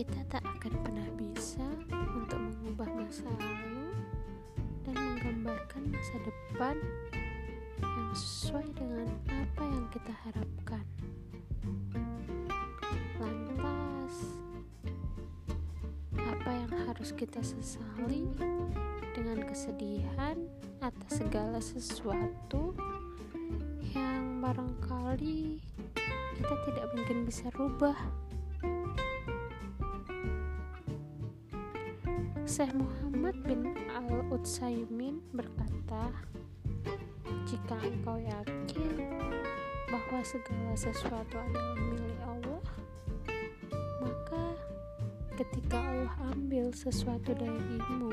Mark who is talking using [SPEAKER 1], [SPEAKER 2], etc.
[SPEAKER 1] kita tak akan pernah bisa untuk mengubah masa lalu dan menggambarkan masa depan yang sesuai dengan apa yang kita harapkan. Lantas, apa yang harus kita sesali dengan kesedihan atas segala sesuatu yang barangkali kita tidak mungkin bisa rubah? Syekh Muhammad bin Al-Utsaimin berkata, "Jika engkau yakin bahwa segala sesuatu adalah milik Allah, maka ketika Allah ambil sesuatu darimu.